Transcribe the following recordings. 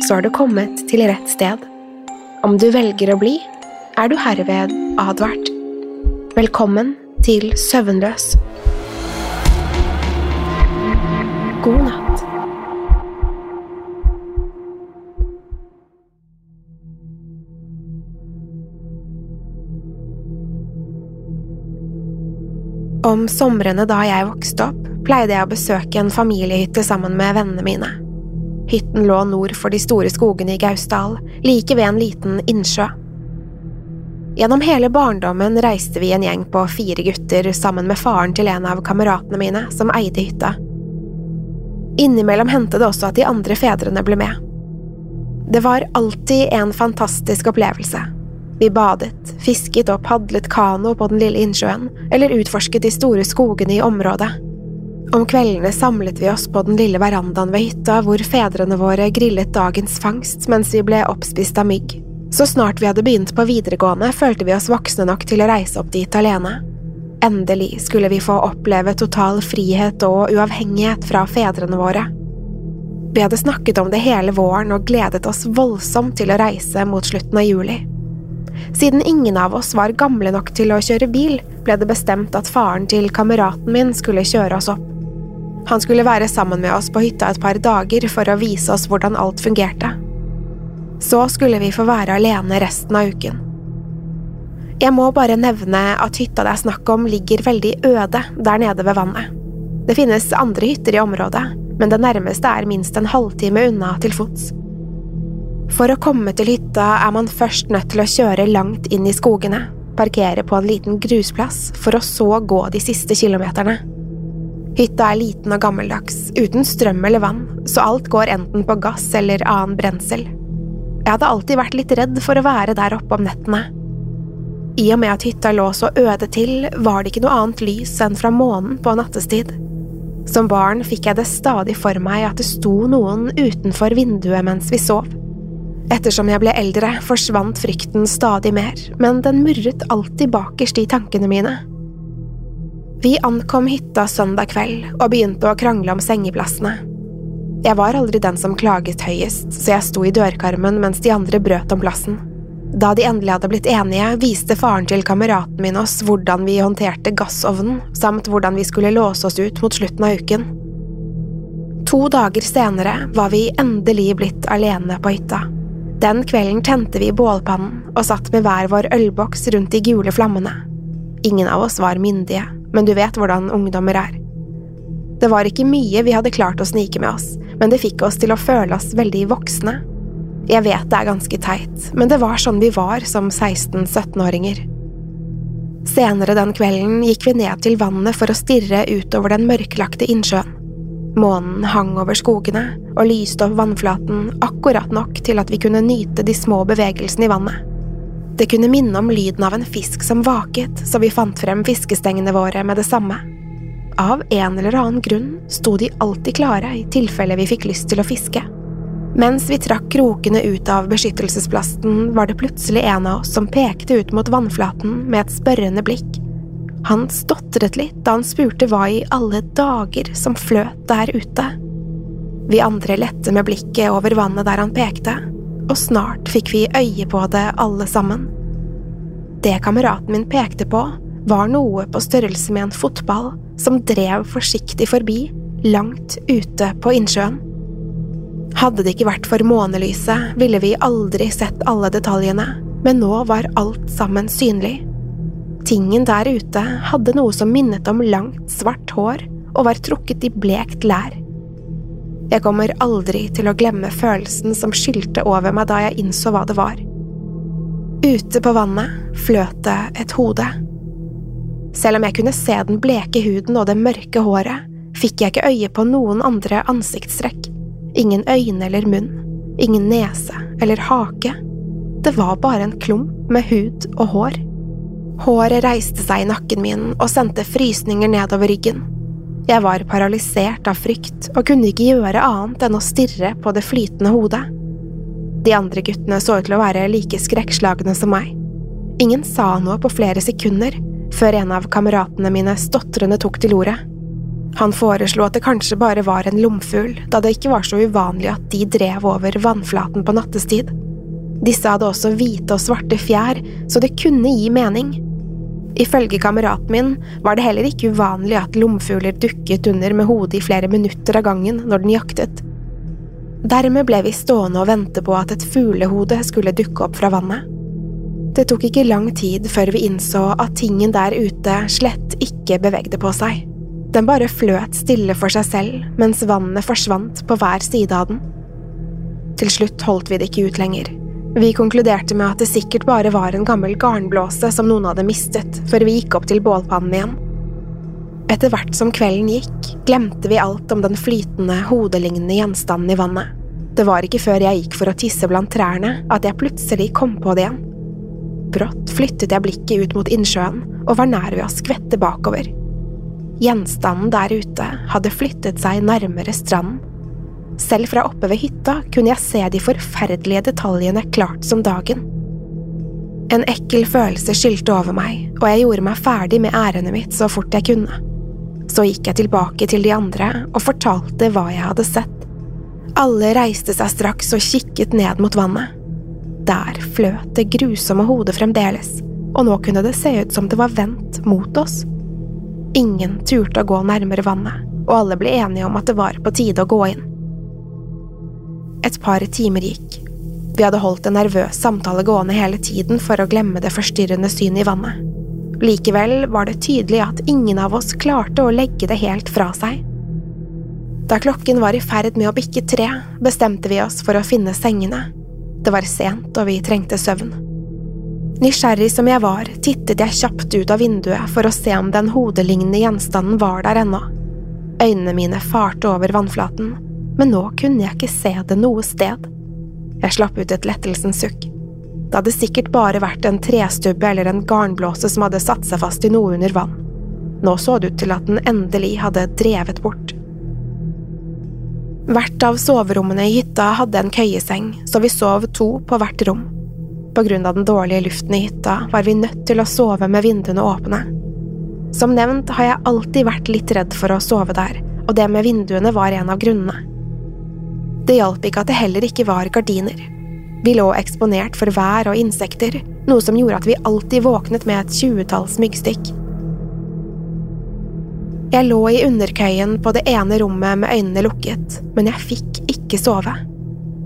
så har du kommet til rett sted. Om du velger å bli, er du herved advart. Velkommen til Søvnløs. God natt. Om somrene da jeg vokste opp, pleide jeg å besøke en familiehytte sammen med vennene mine. Hytten lå nord for de store skogene i Gausdal, like ved en liten innsjø. Gjennom hele barndommen reiste vi en gjeng på fire gutter sammen med faren til en av kameratene mine som eide hytta. Innimellom hendte det også at de andre fedrene ble med. Det var alltid en fantastisk opplevelse. Vi badet, fisket og padlet kano på den lille innsjøen, eller utforsket de store skogene i området. Om kveldene samlet vi oss på den lille verandaen ved hytta hvor fedrene våre grillet dagens fangst mens vi ble oppspist av mygg. Så snart vi hadde begynt på videregående, følte vi oss voksne nok til å reise opp dit alene. Endelig skulle vi få oppleve total frihet og uavhengighet fra fedrene våre. Vi hadde snakket om det hele våren og gledet oss voldsomt til å reise mot slutten av juli. Siden ingen av oss var gamle nok til å kjøre bil, ble det bestemt at faren til kameraten min skulle kjøre oss opp. Han skulle være sammen med oss på hytta et par dager for å vise oss hvordan alt fungerte. Så skulle vi få være alene resten av uken. Jeg må bare nevne at hytta det er snakk om ligger veldig øde der nede ved vannet. Det finnes andre hytter i området, men det nærmeste er minst en halvtime unna til fots. For å komme til hytta er man først nødt til å kjøre langt inn i skogene, parkere på en liten grusplass, for å så gå de siste kilometerne. Hytta er liten og gammeldags, uten strøm eller vann, så alt går enten på gass eller annen brensel. Jeg hadde alltid vært litt redd for å være der oppe om nettene. I og med at hytta lå så øde til, var det ikke noe annet lys enn fra månen på nattestid. Som barn fikk jeg det stadig for meg at det sto noen utenfor vinduet mens vi sov. Ettersom jeg ble eldre, forsvant frykten stadig mer, men den murret alltid bakerst i tankene mine. Vi ankom hytta søndag kveld og begynte å krangle om sengeplassene. Jeg var aldri den som klaget høyest, så jeg sto i dørkarmen mens de andre brøt om plassen. Da de endelig hadde blitt enige, viste faren til kameraten min oss hvordan vi håndterte gassovnen, samt hvordan vi skulle låse oss ut mot slutten av uken. To dager senere var vi endelig blitt alene på hytta. Den kvelden tente vi bålpannen og satt med hver vår ølboks rundt de gule flammene. Ingen av oss var myndige, men du vet hvordan ungdommer er. Det var ikke mye vi hadde klart å snike med oss, men det fikk oss til å føle oss veldig voksne. Jeg vet det er ganske teit, men det var sånn vi var som 16–17-åringer. Senere den kvelden gikk vi ned til vannet for å stirre utover den mørklagte innsjøen. Månen hang over skogene og lyste opp vannflaten akkurat nok til at vi kunne nyte de små bevegelsene i vannet. Det kunne minne om lyden av en fisk som vaket, så vi fant frem fiskestengene våre med det samme. Av en eller annen grunn sto de alltid klare i tilfelle vi fikk lyst til å fiske. Mens vi trakk krokene ut av beskyttelsesplasten, var det plutselig en av oss som pekte ut mot vannflaten med et spørrende blikk. Han stotret litt da han spurte hva i alle dager som fløt der ute. Vi andre lette med blikket over vannet der han pekte, og snart fikk vi øye på det alle sammen. Det kameraten min pekte på, var noe på størrelse med en fotball som drev forsiktig forbi, langt ute på innsjøen. Hadde det ikke vært for månelyset, ville vi aldri sett alle detaljene, men nå var alt sammen synlig. Tingen der ute hadde noe som minnet om langt, svart hår og var trukket i blekt lær. Jeg kommer aldri til å glemme følelsen som skylte over meg da jeg innså hva det var. Ute på vannet fløt det et hode. Selv om jeg kunne se den bleke huden og det mørke håret, fikk jeg ikke øye på noen andre ansiktstrekk. Ingen øyne eller munn, ingen nese eller hake. Det var bare en klump med hud og hår. Håret reiste seg i nakken min og sendte frysninger nedover ryggen. Jeg var paralysert av frykt og kunne ikke gjøre annet enn å stirre på det flytende hodet. De andre guttene så ut til å være like skrekkslagne som meg. Ingen sa noe på flere sekunder, før en av kameratene mine stotrende tok til ordet. Han foreslo at det kanskje bare var en lomfugl, da det ikke var så uvanlig at de drev over vannflaten på nattestid. Disse hadde også hvite og svarte fjær, så det kunne gi mening. Ifølge kameraten min var det heller ikke uvanlig at lomfugler dukket under med hodet i flere minutter av gangen når den jaktet. Dermed ble vi stående og vente på at et fuglehode skulle dukke opp fra vannet. Det tok ikke lang tid før vi innså at tingen der ute slett ikke bevegde på seg. Den bare fløt stille for seg selv mens vannet forsvant på hver side av den. Til slutt holdt vi det ikke ut lenger. Vi konkluderte med at det sikkert bare var en gammel garnblåse som noen hadde mistet, før vi gikk opp til bålpannen igjen. Etter hvert som kvelden gikk, glemte vi alt om den flytende, hodelignende gjenstanden i vannet. Det var ikke før jeg gikk for å tisse blant trærne at jeg plutselig kom på det igjen. Brått flyttet jeg blikket ut mot innsjøen og var nær ved å skvette bakover. Gjenstanden der ute hadde flyttet seg nærmere stranden. Selv fra oppe ved hytta kunne jeg se de forferdelige detaljene klart som dagen. En ekkel følelse skylte over meg, og jeg gjorde meg ferdig med ærendet mitt så fort jeg kunne. Så gikk jeg tilbake til de andre og fortalte hva jeg hadde sett. Alle reiste seg straks og kikket ned mot vannet. Der fløt det grusomme hodet fremdeles, og nå kunne det se ut som det var vendt mot oss. Ingen turte å gå nærmere vannet, og alle ble enige om at det var på tide å gå inn. Et par timer gikk. Vi hadde holdt en nervøs samtale gående hele tiden for å glemme det forstyrrende synet i vannet. Likevel var det tydelig at ingen av oss klarte å legge det helt fra seg. Da klokken var i ferd med å bikke tre, bestemte vi oss for å finne sengene. Det var sent, og vi trengte søvn. Nysgjerrig som jeg var, tittet jeg kjapt ut av vinduet for å se om den hodelignende gjenstanden var der ennå. Øynene mine farte over vannflaten, men nå kunne jeg ikke se det noe sted. Jeg slapp ut et lettelsens sukk. Det hadde sikkert bare vært en trestubbe eller en garnblåse som hadde satt seg fast i noe under vann. Nå så det ut til at den endelig hadde drevet bort. Hvert av soverommene i hytta hadde en køyeseng, så vi sov to på hvert rom. På grunn av den dårlige luften i hytta var vi nødt til å sove med vinduene åpne. Som nevnt har jeg alltid vært litt redd for å sove der, og det med vinduene var en av grunnene. Det hjalp ikke at det heller ikke var gardiner. Vi lå eksponert for vær og insekter, noe som gjorde at vi alltid våknet med et tjuetalls myggstikk. Jeg lå i underkøyen på det ene rommet med øynene lukket, men jeg fikk ikke sove.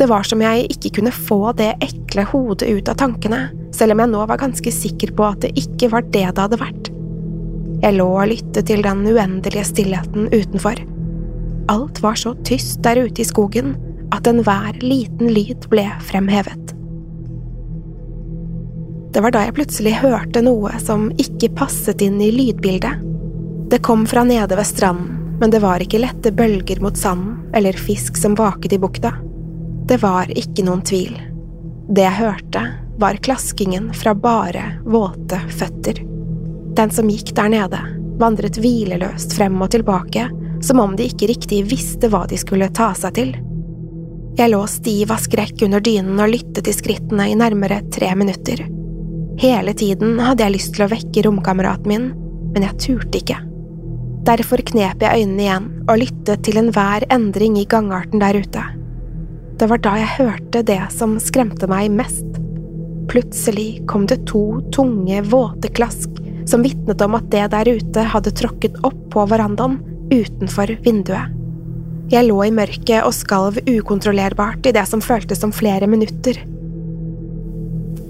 Det var som jeg ikke kunne få det ekle hodet ut av tankene, selv om jeg nå var ganske sikker på at det ikke var det det hadde vært. Jeg lå og lyttet til den uendelige stillheten utenfor. Alt var så tyst der ute i skogen at enhver liten lyd ble fremhevet. Det var da jeg plutselig hørte noe som ikke passet inn i lydbildet. Det kom fra nede ved stranden, men det var ikke lette bølger mot sanden eller fisk som vaket i bukta. Det var ikke noen tvil. Det jeg hørte, var klaskingen fra bare våte føtter. Den som gikk der nede, vandret hvileløst frem og tilbake, som om de ikke riktig visste hva de skulle ta seg til. Jeg lå stiv av skrekk under dynen og lyttet til skrittene i nærmere tre minutter. Hele tiden hadde jeg lyst til å vekke romkameraten min, men jeg turte ikke. Derfor knep jeg øynene igjen og lyttet til enhver endring i gangarten der ute. Det var da jeg hørte det som skremte meg mest. Plutselig kom det to tunge, våte klask som vitnet om at det der ute hadde tråkket opp på verandaen utenfor vinduet. Jeg lå i mørket og skalv ukontrollerbart i det som føltes som flere minutter.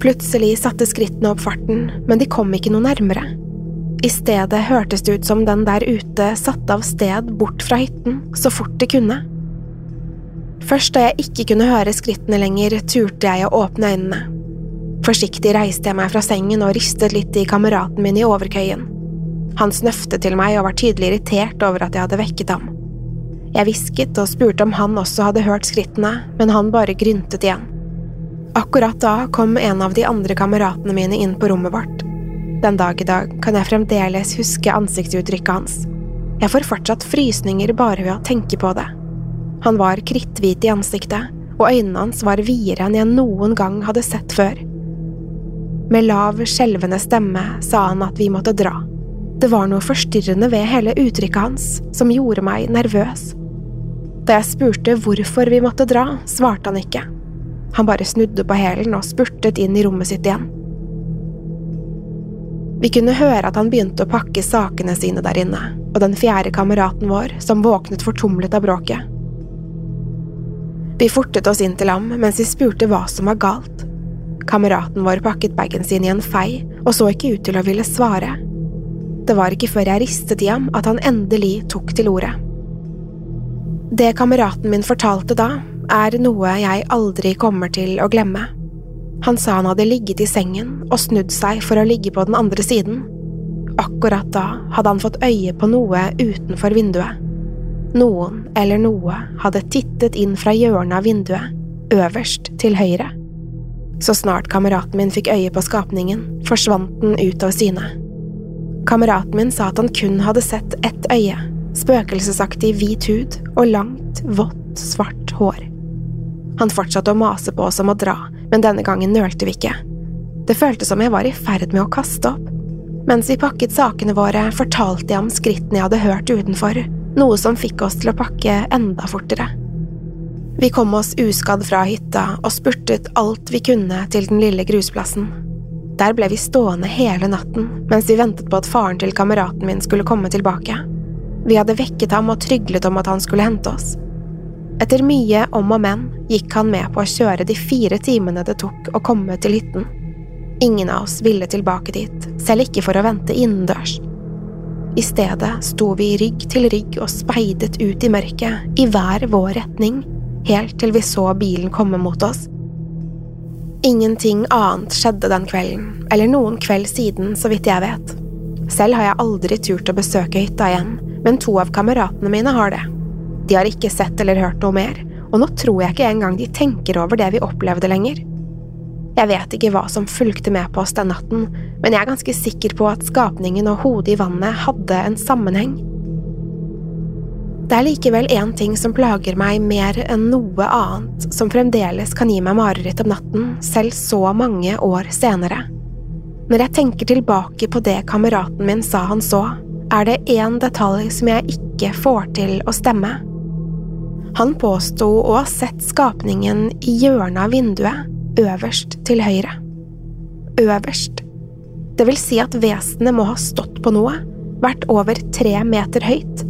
Plutselig satte skrittene opp farten, men de kom ikke noe nærmere. I stedet hørtes det ut som den der ute satte av sted bort fra hytten så fort de kunne. Først da jeg ikke kunne høre skrittene lenger, turte jeg å åpne øynene. Forsiktig reiste jeg meg fra sengen og ristet litt i kameraten min i overkøyen. Han snøfte til meg og var tydelig irritert over at jeg hadde vekket ham. Jeg hvisket og spurte om han også hadde hørt skrittene, men han bare gryntet igjen. Akkurat da kom en av de andre kameratene mine inn på rommet vårt. Den dag i dag kan jeg fremdeles huske ansiktsuttrykket hans. Jeg får fortsatt frysninger bare ved å tenke på det. Han var kritthvit i ansiktet, og øynene hans var videre enn jeg noen gang hadde sett før. Med lav, skjelvende stemme sa han at vi måtte dra. Det var noe forstyrrende ved hele uttrykket hans som gjorde meg nervøs. Da jeg spurte hvorfor vi måtte dra, svarte han ikke. Han bare snudde på hælen og spurtet inn i rommet sitt igjen. Vi kunne høre at han begynte å pakke sakene sine der inne, og den fjerde kameraten vår, som våknet fortumlet av bråket. Vi fortet oss inn til ham mens vi spurte hva som var galt. Kameraten vår pakket bagen sin i en fei og så ikke ut til å ville svare. Det var ikke før jeg ristet i ham at han endelig tok til orde. Det kameraten min fortalte da, er noe jeg aldri kommer til å glemme. Han sa han hadde ligget i sengen og snudd seg for å ligge på den andre siden. Akkurat da hadde han fått øye på noe utenfor vinduet. Noen eller noe hadde tittet inn fra hjørnet av vinduet, øverst til høyre. Så snart kameraten min fikk øye på skapningen, forsvant den ut av syne. Kameraten min sa at han kun hadde sett ett øye, spøkelsesaktig hvit hud og langt, vått, svart hår. Han fortsatte å mase på oss om å dra, men denne gangen nølte vi ikke. Det føltes som jeg var i ferd med å kaste opp. Mens vi pakket sakene våre, fortalte jeg om skrittene jeg hadde hørt utenfor, noe som fikk oss til å pakke enda fortere. Vi kom oss uskadd fra hytta og spurtet alt vi kunne til den lille grusplassen. Der ble vi stående hele natten mens vi ventet på at faren til kameraten min skulle komme tilbake. Vi hadde vekket ham og tryglet om at han skulle hente oss. Etter mye om og men gikk han med på å kjøre de fire timene det tok å komme til hytten. Ingen av oss ville tilbake dit, selv ikke for å vente innendørs. I stedet sto vi rygg til rygg og speidet ut i mørket, i hver vår retning, helt til vi så bilen komme mot oss. Ingenting annet skjedde den kvelden, eller noen kveld siden, så vidt jeg vet. Selv har jeg aldri turt å besøke hytta igjen, men to av kameratene mine har det. De har ikke sett eller hørt noe mer, og nå tror jeg ikke engang de tenker over det vi opplevde lenger. Jeg vet ikke hva som fulgte med på oss den natten, men jeg er ganske sikker på at skapningen og hodet i vannet hadde en sammenheng. Det er likevel én ting som plager meg mer enn noe annet, som fremdeles kan gi meg mareritt om natten, selv så mange år senere. Når jeg tenker tilbake på det kameraten min sa han så, er det én detalj som jeg ikke får til å stemme. Han påsto å ha sett skapningen i hjørnet av vinduet, øverst til høyre. Øverst. Det vil si at vesenet må ha stått på noe, vært over tre meter høyt,